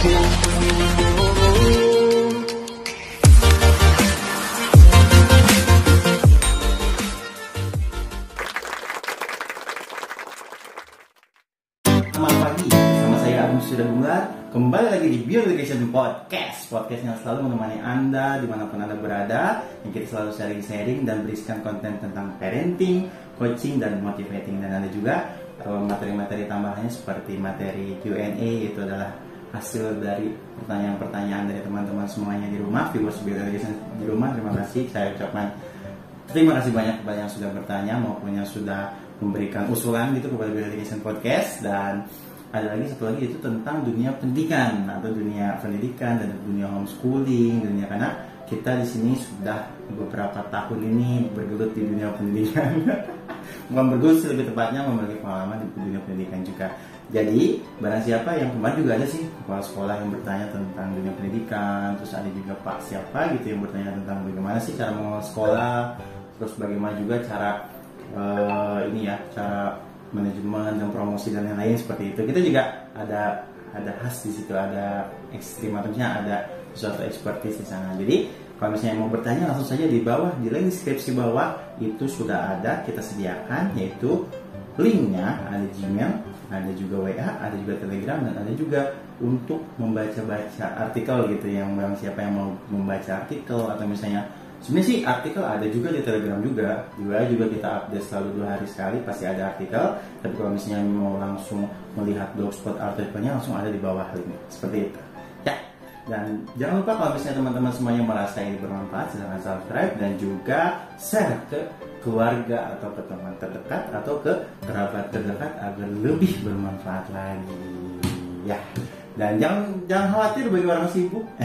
Sudah Kembali lagi di Bio Education Podcast. Podcast yang selalu menemani Anda di mana pun Anda berada Yang kita selalu sharing-sharing dan berisikan konten tentang parenting, coaching, dan motivating. Dan ada juga eh, materi-materi tambahannya seperti materi Q&A Itu adalah hasil dari pertanyaan-pertanyaan dari teman-teman semuanya di rumah Viewers di rumah, terima kasih Saya ucapkan Terima kasih banyak kepada yang sudah bertanya maupun yang sudah memberikan usulan gitu kepada Bio Education Podcast. Dan ada lagi satu lagi itu tentang dunia pendidikan atau dunia pendidikan dan dunia homeschooling dunia karena kita di sini sudah beberapa tahun ini bergelut di dunia pendidikan. Bukan bergelut lebih tepatnya memiliki pengalaman di dunia pendidikan juga jadi barang siapa yang kemarin juga ada sih kepala sekolah yang bertanya tentang dunia pendidikan terus ada juga pak siapa gitu yang bertanya tentang bagaimana sih cara mengelola sekolah terus bagaimana juga cara eh, ini ya cara manajemen dan promosi dan lain-lain seperti itu. Kita juga ada ada khas di situ ada ekstrim artinya ada suatu expertise di sana. Jadi kalau misalnya mau bertanya langsung saja di bawah di link deskripsi bawah itu sudah ada kita sediakan yaitu linknya ada Gmail ada juga WA ada juga Telegram dan ada juga untuk membaca-baca artikel gitu yang yang siapa yang mau membaca artikel atau misalnya sebenarnya sih artikel ada juga di Telegram juga. Di WA juga kita update selalu dua hari sekali pasti ada artikel. Tapi kalau misalnya mau langsung melihat blogspot artikelnya langsung ada di bawah link. Seperti itu. Ya. Dan jangan lupa kalau misalnya teman-teman semuanya merasa ini bermanfaat silahkan subscribe dan juga share ke keluarga atau ke teman terdekat atau ke kerabat terdekat agar lebih bermanfaat lagi. Ya. Dan jangan jangan khawatir bagi orang sibuk.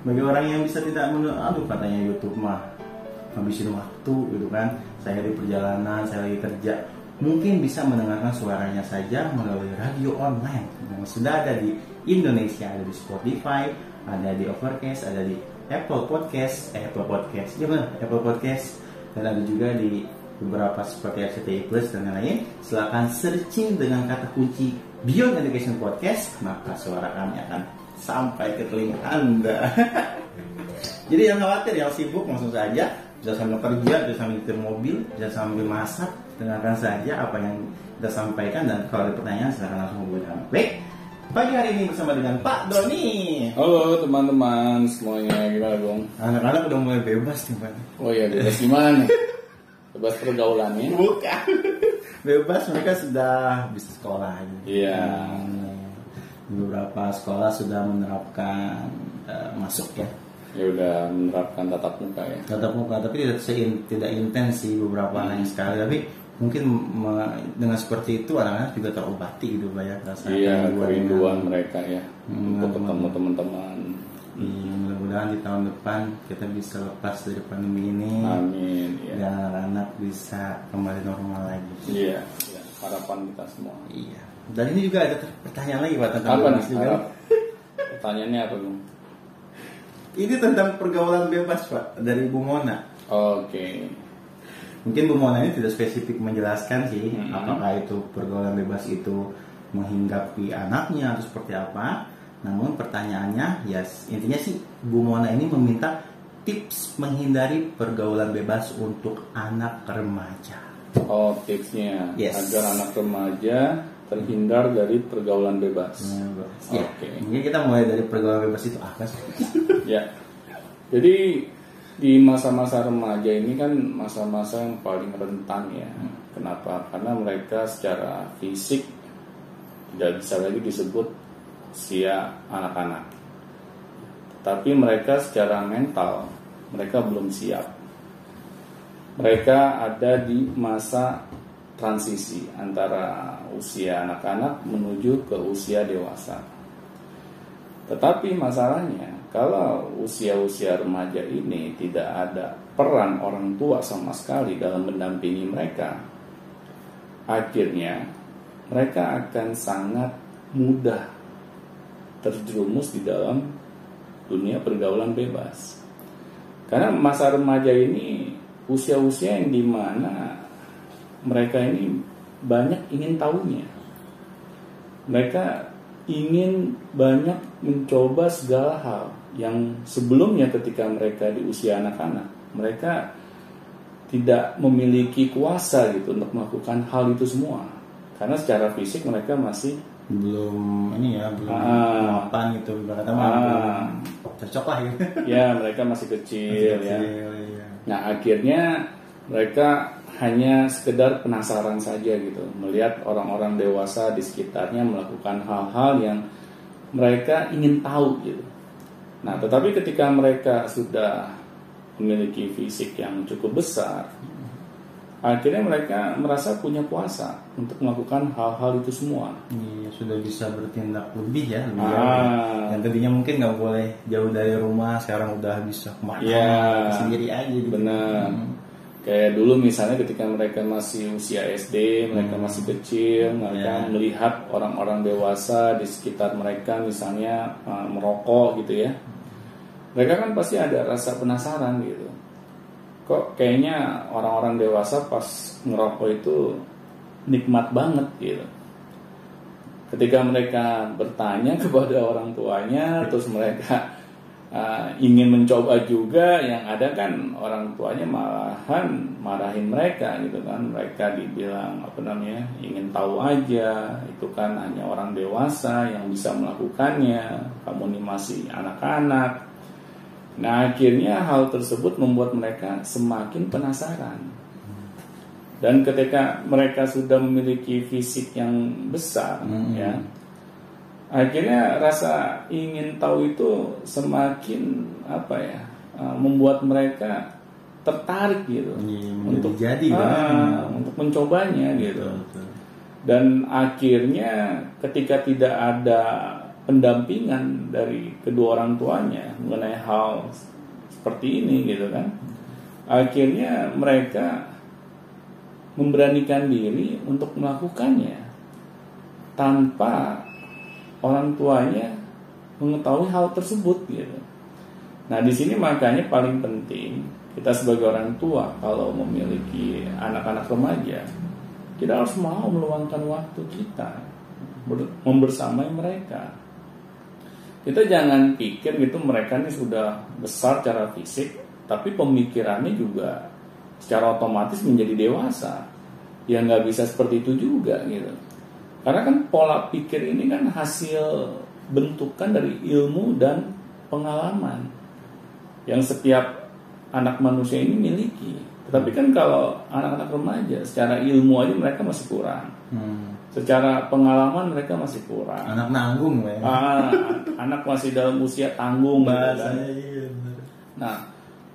Bagi orang yang bisa tidak menurut aduh katanya YouTube mah habisin waktu gitu kan. Saya di perjalanan saya lagi kerja. Mungkin bisa mendengarkan suaranya saja melalui radio online yang sudah ada di Indonesia ada di Spotify ada di Overcast ada di Apple Podcast eh, Apple Podcast benar Apple Podcast dan ada juga di beberapa seperti RCTI Plus dan lain-lain. Silahkan searching dengan kata kunci Beyond Education Podcast maka suara kami akan sampai ke telinga Anda. Jadi yang khawatir yang sibuk langsung saja. Bisa sambil kerja bisa sambil nyetir mobil bisa sambil masak. Dengarkan saja apa yang kita sampaikan dan kalau ada pertanyaan silahkan langsung hubungi kami. Baik pagi hari ini bersama dengan Pak Doni Halo teman-teman semuanya gimana dong? anak-anak udah mulai bebas nih Pak Oh iya bebas gimana? bebas pergaulannya? bukan bebas mereka sudah bisa sekolah. Iya. Hmm, beberapa sekolah sudah menerapkan eh, masuk ya Ya udah menerapkan tatap muka ya. tatap muka tapi tidak tidak intens sih beberapa anak sekali tapi mungkin dengan seperti itu anak-anak juga terobati gitu Pak ya rasa Iya kerinduan mereka ya Hmm, untuk ketemu teman-teman. Iya, mudah-mudahan di tahun depan kita bisa lepas dari pandemi ini Amin. dan Ya. anak-anak bisa kembali normal lagi. Iya. ya, Harapan kita semua. Iya. Dan ini juga ada pertanyaan lagi Pak tentang Apa nih? juga. Pertanyaannya apa dong? Ini tentang pergaulan bebas Pak dari Bu Mona. Oke. Mungkin Bu Mona ini tidak spesifik menjelaskan sih Mhm. apakah itu pergaulan bebas itu menghinggapi anaknya atau seperti apa. Namun pertanyaannya, ya intinya sih Bu Mona ini meminta tips menghindari pergaulan bebas untuk anak remaja. Oh tipsnya Yes. agar anak remaja terhindar dari pergaulan bebas. Ya, Oke. mungkin kita mulai dari pergaulan bebas itu apa sih? Ya. Jadi di masa-masa remaja ini kan masa-masa yang paling rentan ya. Kenapa? Karena mereka secara fisik tidak bisa lagi disebut usia anak-anak. Tapi mereka secara mental mereka belum siap. Mereka ada di masa transisi antara usia anak-anak menuju ke usia dewasa. Tetapi masalahnya, kalau usia-usia remaja ini tidak ada peran orang tua sama sekali dalam mendampingi mereka, akhirnya mereka akan sangat mudah terjerumus di dalam dunia pergaulan bebas. Karena masa remaja ini usia-usia yang di mana mereka ini banyak ingin tahunya. Mereka ingin banyak mencoba segala hal yang sebelumnya ketika mereka di usia anak-anak mereka tidak memiliki kuasa gitu untuk melakukan hal itu semua karena secara fisik mereka masih belum ini ya belum Ah. mapan gitu ibaratnya Ah. cocok lah gitu ya mereka masih kecil ya Kecil, iya. Nah akhirnya mereka hanya sekedar penasaran saja gitu melihat orang-orang dewasa di sekitarnya melakukan hal-hal yang mereka ingin tahu gitu. Nah tetapi ketika mereka sudah memiliki fisik yang cukup besar, akhirnya mereka merasa punya kuasa untuk melakukan hal-hal itu semua. Iya, sudah bisa bertindak lebih ya lebih Ah. yang tadinya mungkin nggak boleh jauh dari rumah sekarang udah bisa ke mana Iya. sendiri aja gitu. Benar. Hmm. Kayak dulu misalnya ketika mereka masih usia SD, mereka masih kecil, mereka Ya. melihat orang-orang dewasa di sekitar mereka misalnya uh, merokok gitu ya. Mereka kan pasti ada rasa penasaran gitu. Kok kayaknya orang-orang dewasa pas ngerokok itu nikmat banget gitu. Ketika mereka bertanya kepada orang tuanya, terus mereka uh, ingin mencoba juga yang ada kan orang tuanya malahan marahin mereka gitu kan mereka dibilang apa namanya ingin tahu aja itu kan hanya orang dewasa yang bisa melakukannya kamu ini masih anak-anak nah akhirnya hal tersebut membuat mereka semakin penasaran dan ketika mereka sudah memiliki fisik yang besar Hmm. ya akhirnya rasa ingin tahu itu semakin apa ya uh, membuat mereka tertarik gitu menjadi untuk jadi Ah, kan. untuk mencobanya gitu Betul, betul. dan akhirnya ketika tidak ada pendampingan dari kedua orang tuanya mengenai hal seperti ini gitu kan akhirnya mereka memberanikan diri untuk melakukannya tanpa orang tuanya mengetahui hal tersebut gitu. Nah di sini makanya paling penting kita sebagai orang tua kalau memiliki anak-anak remaja kita harus mau meluangkan waktu kita ber- membersamai mereka. Kita jangan pikir gitu mereka ini sudah besar secara fisik, tapi pemikirannya juga secara otomatis menjadi dewasa. Ya nggak bisa seperti itu juga gitu. Karena kan pola pikir ini kan hasil bentukan dari ilmu dan pengalaman yang setiap anak manusia ini miliki. Tetapi kan kalau anak-anak remaja secara ilmu aja mereka masih kurang. Hmm. Secara pengalaman mereka masih kurang. Anak nanggung ya. Ah, anak masih dalam usia tanggung gitu kan. Iya. Nah,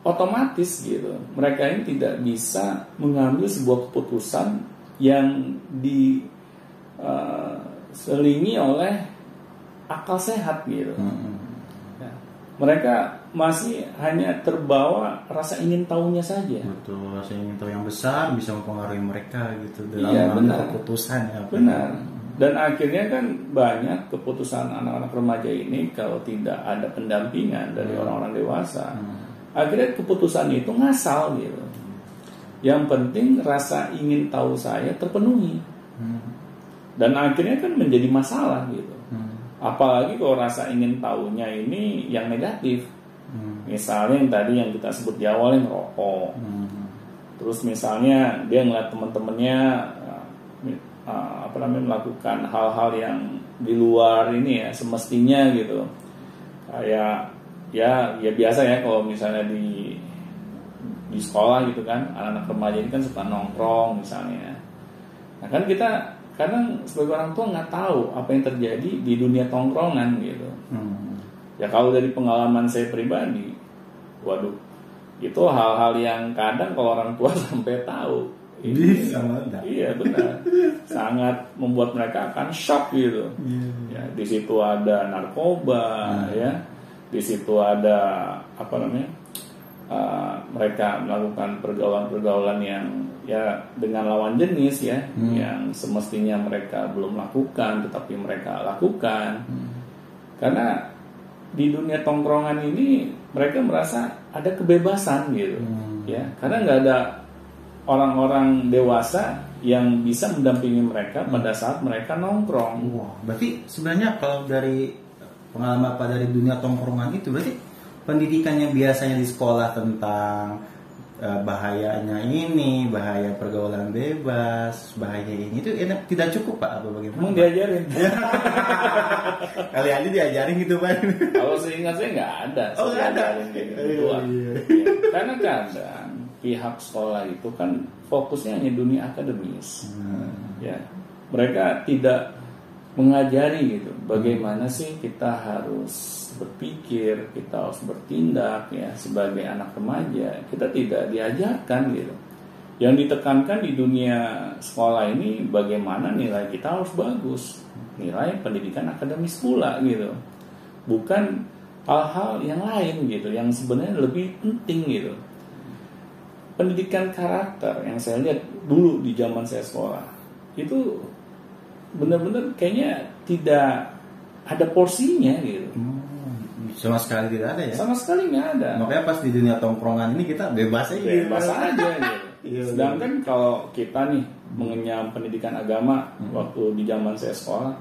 otomatis gitu, mereka ini tidak bisa mengambil sebuah keputusan yang diselingi oleh akal sehat gitu. Hmm. Ya. Mereka masih hanya terbawa rasa ingin tahunya saja. Betul, saya ingin tahu yang besar bisa mempengaruhi mereka gitu dalam Iya, benar. keputusan ya. Benar. Dan akhirnya kan banyak keputusan anak-anak remaja ini kalau tidak ada pendampingan dari orang-orang dewasa, akhirnya keputusan itu ngasal gitu. Yang penting rasa ingin tahu saya terpenuhi. Hmm. Dan akhirnya kan menjadi masalah gitu. Hmm. Apalagi kalau rasa ingin tahunya ini yang negatif. Misalnya yang tadi yang kita sebut di awal yang rokok. Hmm. Terus misalnya dia ngeliat teman-temannya uh, uh, apa namanya melakukan hal-hal yang di luar ini ya semestinya gitu. Kayak ya ya biasa ya kalau misalnya di di sekolah gitu kan anak-anak remaja ini kan suka nongkrong misalnya. Nah kan kita kadang sebagai orang tua nggak tahu apa yang terjadi di dunia tongkrongan gitu. Hmm. Ya kalau dari pengalaman saya pribadi, waduh, itu hal-hal yang kadang kalau orang tua sampai tahu, ini- Bisa meledak. iya benar, sangat membuat mereka akan shock gitu. Iya. Ya di situ ada narkoba, Hmm. ya, di situ ada apa namanya, uh, mereka melakukan pergaulan-pergaulan yang ya dengan lawan jenis ya, Hmm. yang semestinya mereka belum lakukan, tetapi mereka lakukan Hmm. karena di dunia tongkrongan ini mereka merasa ada kebebasan gitu Hmm. ya karena nggak ada orang-orang dewasa yang bisa mendampingi mereka pada saat mereka nongkrong. Wah, berarti sebenarnya kalau dari pengalaman apa dari dunia tongkrongan itu berarti pendidikan yang biasanya di sekolah tentang eh, bahayanya ini, bahaya pergaulan bebas, bahaya ini itu enak, tidak cukup pak apa bagaimana? Emang diajarin? Kali aja diajarin gitu pak. Kalau seingat saya nggak ada. Oh, nggak ada. gitu. Iya, iya. Ya, Karena kadang pihak sekolah itu kan fokusnya hanya dunia akademis. Hmm. Ya, mereka tidak mengajari gitu bagaimana sih kita harus berpikir, kita harus bertindak ya sebagai anak remaja. Kita tidak diajarkan gitu. Yang ditekankan di dunia sekolah ini bagaimana nilai kita harus bagus, nilai pendidikan akademis pula gitu. Bukan hal-hal yang lain gitu yang sebenarnya lebih penting gitu. Pendidikan karakter yang saya lihat dulu di zaman saya sekolah itu benar-benar kayaknya tidak ada porsinya gitu. Hmm, Sama sekali tidak ada ya. Sama sekali nggak ada. Makanya pas di dunia tongkrongan ini kita bebas aja. Bebas aja gitu. Iya, Sedangkan kalau kita nih mengenyam pendidikan agama Hmm. waktu di zaman saya sekolah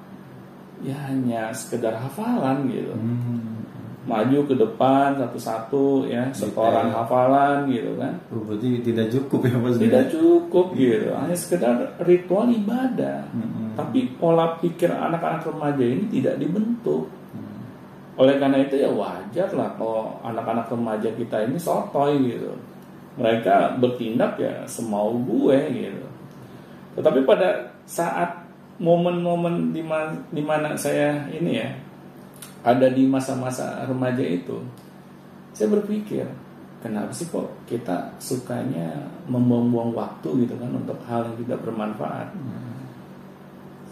ya hanya sekedar hafalan gitu. Hmm. Maju ke depan satu-satu ya setoran Detail. hafalan gitu kan. Oh, berarti tidak cukup ya pas Tidak cukup gitu, hanya sekedar ritual ibadah. Hmm. Tapi pola pikir anak-anak remaja ini tidak dibentuk. Hmm. Oleh karena itu ya wajar lah kalau anak-anak remaja kita ini sotoy gitu. Mereka bertindak ya semau gue gitu. Tetapi pada saat momen-momen di ma- di mana saya ini ya ada di masa-masa remaja itu, saya berpikir kenapa sih kok kita sukanya membuang-buang waktu gitu kan untuk hal yang tidak bermanfaat.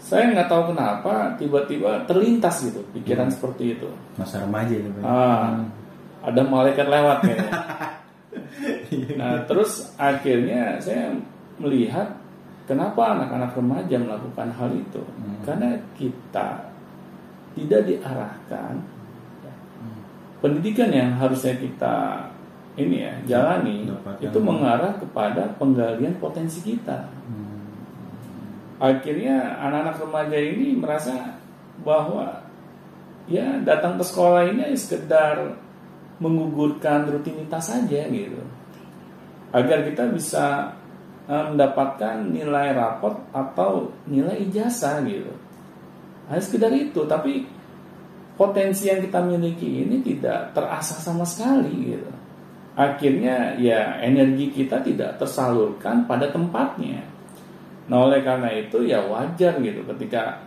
Saya nggak tahu kenapa tiba-tiba terlintas gitu pikiran seperti itu. Masa remaja. Pak. Ah, ada malaikat lewat kayaknya. nah, terus akhirnya saya melihat kenapa anak-anak remaja melakukan hal itu. Hmm. Karena kita tidak diarahkan ya, pendidikan yang harusnya kita ini ya jalani Dapatkan. itu mengarah kepada penggalian potensi kita. Hmm. Akhirnya anak-anak remaja ini merasa bahwa ya datang ke sekolah ini sekedar menggugurkan rutinitas saja gitu. Agar kita bisa eh, mendapatkan nilai rapot atau nilai ijazah gitu. Hanya sekedar itu, tapi potensi yang kita miliki ini tidak terasah sama sekali gitu. Akhirnya ya energi kita tidak tersalurkan pada tempatnya. Nah oleh karena itu ya wajar gitu ketika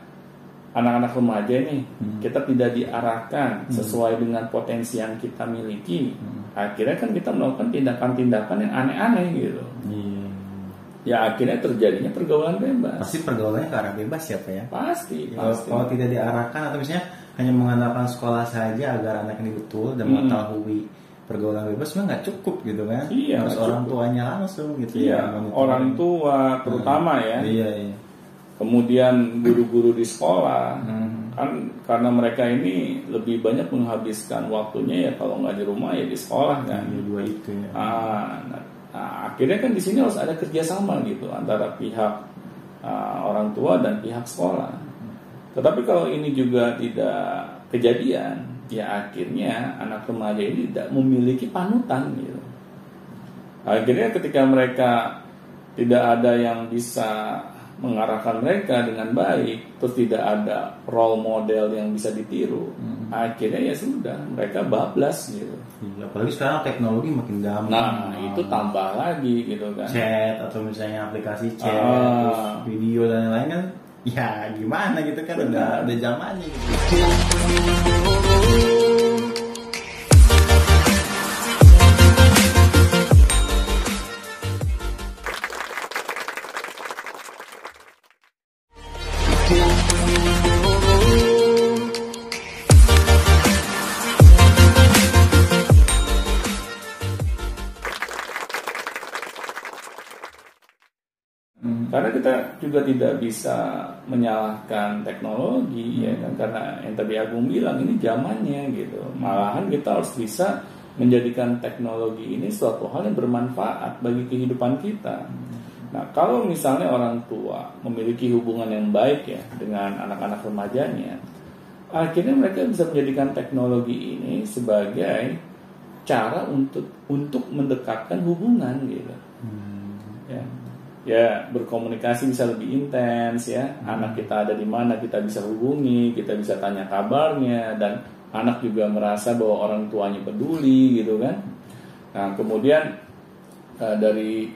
anak-anak remaja nih Hmm. kita tidak diarahkan sesuai dengan potensi yang kita miliki. Akhirnya kan kita melakukan tindakan-tindakan yang aneh-aneh gitu. Iya. Ya akhirnya terjadinya pergaulan bebas. Pasti pergaulannya ke arah bebas siapa ya? Pasti, Kalau, pasti. kalau tidak diarahkan atau misalnya hanya mengandalkan sekolah saja agar anak ini betul dan Hmm. mengetahui pergaulan bebas memang nggak cukup gitu kan? Iya, Harus orang cukup. tuanya langsung gitu Iya, ya. orang tua terutama ya. Iya iya. Kemudian guru-guru di sekolah. Hmm. kan karena mereka ini lebih banyak menghabiskan waktunya ya kalau nggak di rumah ya di sekolah kan Iya dua itu ya. Ah, nah, nah, akhirnya kan di sini harus ada kerjasama gitu antara pihak ah, orang tua dan pihak sekolah tetapi kalau ini juga tidak kejadian ya akhirnya anak remaja ini tidak memiliki panutan gitu akhirnya ketika mereka tidak ada yang bisa mengarahkan mereka dengan baik, terus tidak ada role model yang bisa ditiru, Hmm. akhirnya ya sudah mereka bablas gitu. Iya, apalagi sekarang teknologi makin gampang. Nah itu tambah lagi gitu kan. chat atau misalnya aplikasi chat, Ah. terus video dan lain-lain kan ya gimana gitu kan udah ada zamannya gitu. Kita juga tidak bisa menyalahkan teknologi ya kan karena yang tadi Agung bilang ini zamannya gitu. Malahan kita harus bisa menjadikan teknologi ini suatu hal yang bermanfaat bagi kehidupan kita. Nah, kalau misalnya orang tua memiliki hubungan yang baik ya dengan anak-anak remajanya, akhirnya mereka bisa menjadikan teknologi ini sebagai cara untuk untuk mendekatkan hubungan gitu. Ya. Ya, berkomunikasi bisa lebih intens ya. Anak kita ada di mana kita bisa hubungi, kita bisa tanya kabarnya dan anak juga merasa bahwa orang tuanya peduli gitu kan. Nah, kemudian eh, dari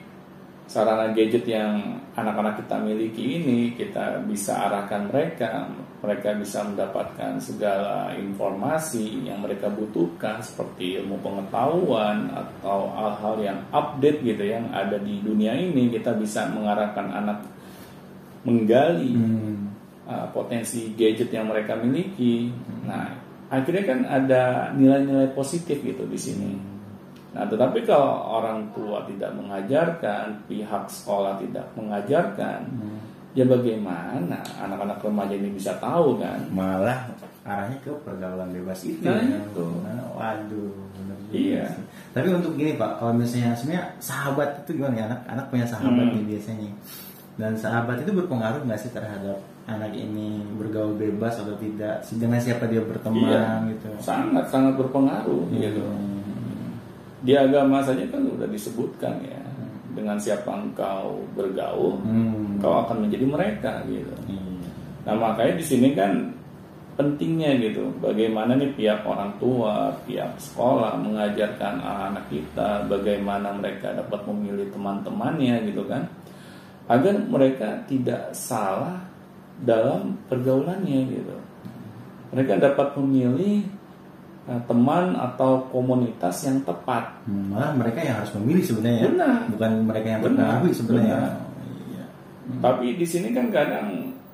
sarana gadget yang anak-anak kita miliki ini kita bisa arahkan mereka mereka bisa mendapatkan segala informasi yang mereka butuhkan seperti ilmu pengetahuan atau hal-hal yang update gitu yang ada di dunia ini kita bisa mengarahkan anak menggali Hmm. uh, potensi gadget yang mereka miliki. Nah akhirnya kan ada nilai-nilai positif gitu di sini Nah, tetapi kalau orang tua tidak mengajarkan, pihak sekolah tidak mengajarkan, ya bagaimana anak-anak remaja ini bisa tahu kan? Malah arahnya ke pergaulan bebas itu. Nah, ya. itu. Nah, waduh, juga Iya. sih. Tapi untuk gini Pak, kalau misalnya sebenarnya sahabat itu gimana ya? Anak, anak punya sahabat Hmm. nih biasanya. Dan sahabat itu berpengaruh nggak sih terhadap anak ini bergaul bebas atau tidak? Dengan siapa dia berteman gitu? Sangat sangat berpengaruh gitu. Hmm. Di agama saja kan udah disebutkan ya, dengan siapa engkau bergaul, Hmm. kau akan menjadi mereka gitu. Iya. Nah makanya di sini kan pentingnya gitu, bagaimana nih pihak orang tua, pihak sekolah mengajarkan anak kita bagaimana mereka dapat memilih teman-temannya gitu kan, agar mereka tidak salah dalam pergaulannya gitu. Mereka dapat memilih teman atau komunitas yang tepat. Hmm, malah mereka yang harus memilih sebenarnya. ya. Benar. Bukan mereka yang terpengaruh sebenarnya. Benar. Iya. Tapi di sini kan kadang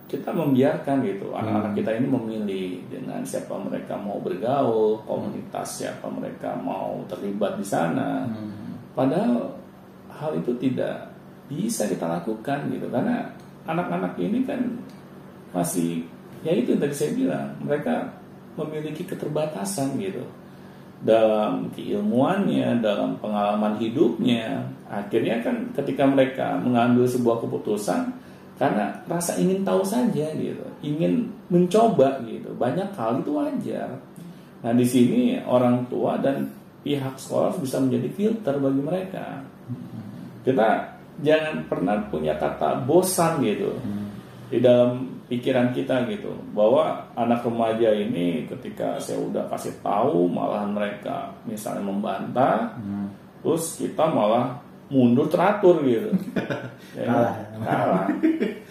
kita membiarkan gitu Hmm. anak-anak kita ini memilih dengan siapa mereka mau bergaul, komunitas siapa mereka mau terlibat di sana. Hmm. Padahal hal itu tidak bisa kita lakukan gitu karena anak-anak ini kan masih ya itu yang tadi saya bilang mereka memiliki keterbatasan gitu dalam keilmuannya, dalam pengalaman hidupnya. Akhirnya kan ketika mereka mengambil sebuah keputusan karena rasa ingin tahu saja gitu, ingin mencoba gitu. Banyak hal itu wajar. Nah, di sini orang tua dan pihak sekolah bisa menjadi filter bagi mereka. Kita jangan pernah punya kata bosan gitu di dalam pikiran kita gitu bahwa anak remaja ini ketika saya udah kasih tahu malahan mereka misalnya membantah Hmm. terus kita malah mundur teratur gitu Ya, Kalah. kalah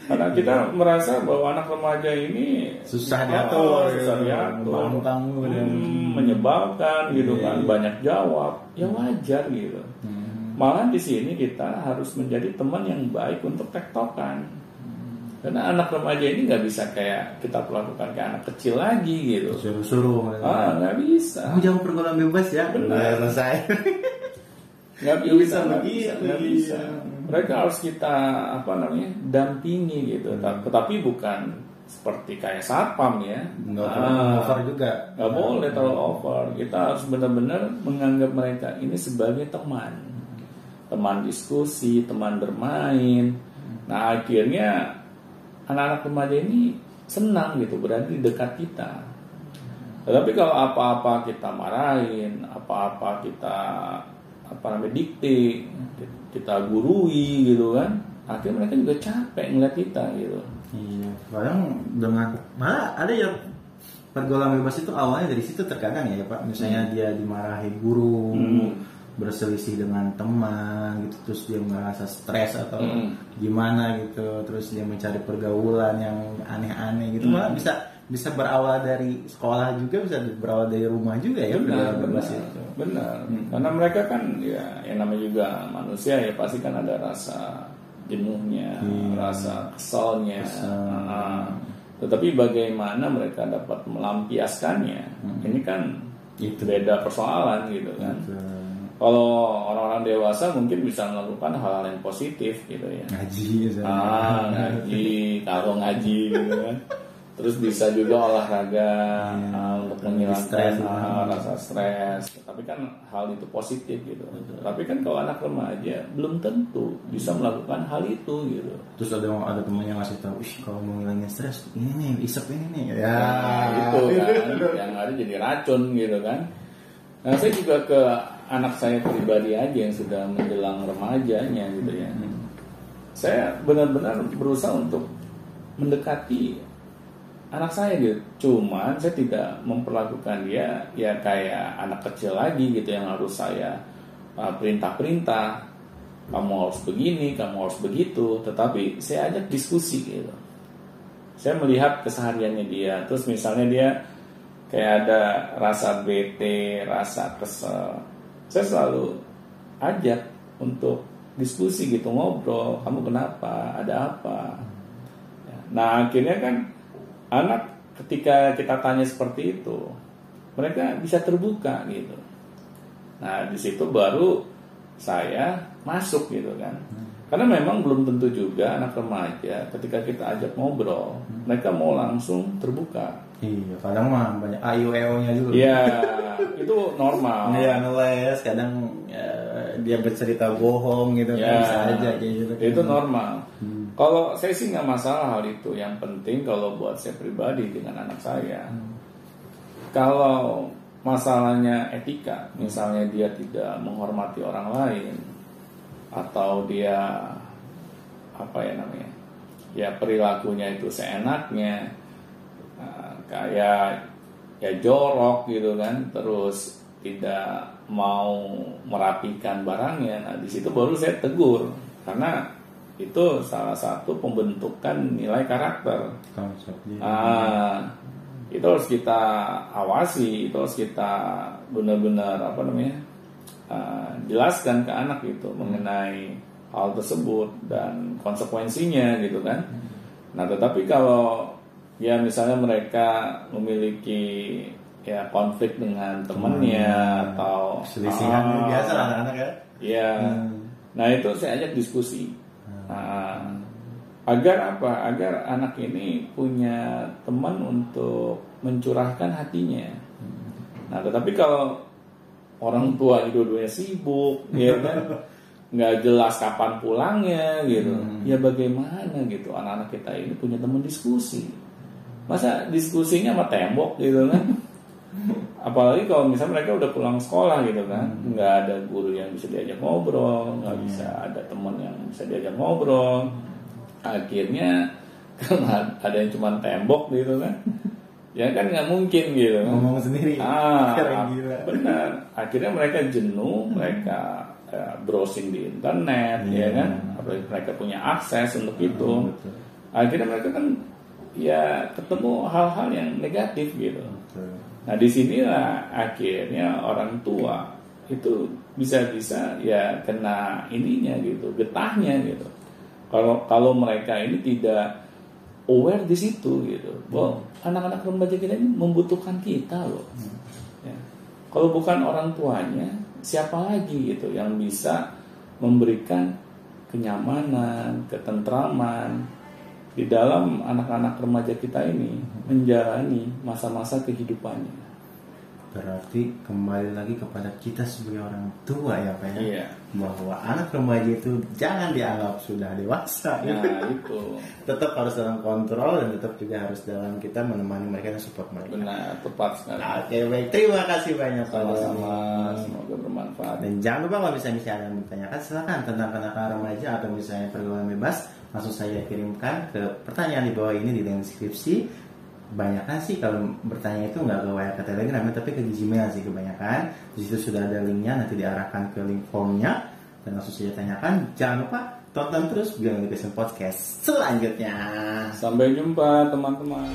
karena kita merasa bahwa anak remaja ini Susah ah, diatur, susah diatur. Hmm, menyebalkan gitu Iya, kan iya. banyak jawab ya wajar gitu Hmm. Malah di sini kita harus menjadi teman yang baik untuk tektokan. Karena anak remaja ini nggak bisa kayak kita perlakukan kayak anak kecil lagi gitu. Suruh-suruh. Ah nggak bisa. Kamu jangan pergaulan bebas ya. Benar. Selesai. Nggak bisa bisa, nggak bisa, nggak iya. bisa. Mereka harus kita apa namanya dampingi gitu. Ta- Tetapi bukan seperti kayak satpam ya. Nggak Ah, perlu over juga. nggak boleh terlalu over. Kita harus benar-benar menganggap mereka ini sebagai teman, teman diskusi, teman bermain. Nah akhirnya anak-anak remaja ini senang gitu berada di dekat kita. Tetapi kalau apa-apa kita marahin, apa-apa kita apa namanya dikte, kita gurui gitu kan, akhirnya mereka juga capek ngeliat kita gitu. Iya. Kadang dengan malah ada yang pergaulan bebas itu awalnya dari situ terkadang ya Pak. Misalnya dia dimarahi guru, Hmm. Berselisih dengan teman gitu, terus dia merasa stres atau Hmm. gimana gitu, terus dia mencari pergaulan yang aneh-aneh gitu. Hmm. Malah bisa bisa berawal dari sekolah juga, bisa berawal dari rumah juga ya benar bebas benar itu. benar karena mereka kan ya yang namanya juga manusia ya pasti kan ada rasa jenuhnya Iya. rasa kesalnya Kesal. Ah. tetapi bagaimana mereka dapat melampiaskannya ini kan Itu. beda persoalan gitu kan Gitu. Kalau orang-orang dewasa mungkin bisa melakukan hal-hal yang positif gitu ya. Ngaji misalnya. ah ngaji kalau ngaji gitu kan. Terus bisa juga olahraga uh, untuk menghilangkan Stres, uh, rasa stres. Tapi kan hal itu positif gitu. Tapi kan kalau anak remaja belum tentu bisa melakukan hal itu gitu. Terus ada ada temennya ngasih tahu, "Ih, kalau mau ngilangin stres, ini nih, isep ini nih." Ya, Nah, itu kan. Yang ada jadi racun gitu kan. Nah saya juga ke anak saya pribadi aja yang sudah menjelang remajanya gitu ya. Saya benar-benar berusaha untuk mendekati anak saya gitu. Cuman saya tidak memperlakukan dia ya kayak anak kecil lagi gitu yang harus saya uh, perintah-perintah. Kamu harus begini kamu harus begitu. Tetapi saya ajak diskusi gitu. Saya melihat kesehariannya dia. Terus misalnya dia kayak ada rasa bete rasa kesel saya selalu ajak untuk diskusi gitu ngobrol kamu kenapa? Ada apa? Ya, nah akhirnya kan anak ketika kita tanya seperti itu mereka bisa terbuka gitu. Nah di situ baru saya masuk gitu kan. Karena memang belum tentu juga anak remaja ketika kita ajak ngobrol mereka mau langsung terbuka Iya, kadang mah banyak AIUEO-nya juga. Iya, itu normal. Iya, nulis kadang ya, dia bercerita bohong gitu Ya, kan bisa aja kayak gitu. kan. itu normal. Kalau saya sih nggak masalah hal itu. Yang penting kalau buat saya pribadi dengan anak saya, kalau masalahnya etika, misalnya dia tidak menghormati orang lain, atau dia apa ya namanya, ya perilakunya itu seenaknya, kayak ya jorok gitu kan, terus tidak mau merapikan barangnya. Nah di situ baru saya tegur karena itu salah satu pembentukan nilai karakter. Konsep dia. Ah, itu harus kita awasi, itu harus kita benar-benar apa namanya ah, jelaskan ke anak itu mengenai hal tersebut dan konsekuensinya gitu kan. Nah tetapi kalau ya misalnya mereka memiliki ya konflik dengan temannya atau Selisihan Ah, biasa lah anak-anak ya. Iya. Nah itu saya ajak diskusi. Nah, agar apa? Agar anak ini punya teman untuk mencurahkan hatinya. Nah, tetapi kalau orang tua dua-duanya sibuk, ya kan, nggak jelas kapan pulangnya, gitu. Ya bagaimana gitu? Anak-anak kita ini punya teman diskusi. Masa diskusinya sama tembok gitu kan? apalagi kalau misalnya mereka udah pulang sekolah gitu kan nggak ada guru yang bisa diajak ngobrol nggak bisa ada teman yang bisa diajak ngobrol akhirnya karena ada yang cuma tembok gitu kan ya kan nggak mungkin gitu Ngomong sendiri. ah Keren gila. benar akhirnya mereka jenuh mereka eh, browsing di internet ya Iya. kan apalagi mereka punya akses untuk itu betul. akhirnya mereka kan ya ketemu hal-hal yang negatif gitu Betul. Nah di sinilah akhirnya orang tua itu bisa-bisa ya kena ininya gitu, getahnya gitu. Kalau kalau mereka ini tidak aware di situ gitu, bahwa anak-anak remaja kita ini membutuhkan kita loh. Ya. Kalau bukan orang tuanya, siapa lagi gitu yang bisa memberikan kenyamanan, ketentraman di dalam anak-anak remaja kita ini menjalani masa-masa kehidupannya. Berarti kembali lagi kepada kita sebagai orang tua ya Pak ya. Iya. Bahwa anak remaja itu jangan dianggap sudah dewasa. Nah itu tetap harus dalam kontrol dan tetap juga harus dalam kita menemani mereka dan support mereka. benar tepat sekali. Oke baik, terima kasih banyak Pak Sama-sama semoga bermanfaat. Dan jangan lupa kalau misalnya ada yang bertanyakan silakan tentang kenakalan remaja atau misalnya pergaulan bebas langsung saya kirimkan ke pertanyaan di bawah ini di deskripsi. Kebanyakan sih kalau bertanya itu nggak ke WA ke Telegram tapi ke Gmail sih kebanyakan. Di situ sudah ada linknya nanti diarahkan ke link formnya dan langsung saja tanyakan. Jangan lupa tonton terus Beyond Education Podcast selanjutnya. Sampai jumpa teman-teman.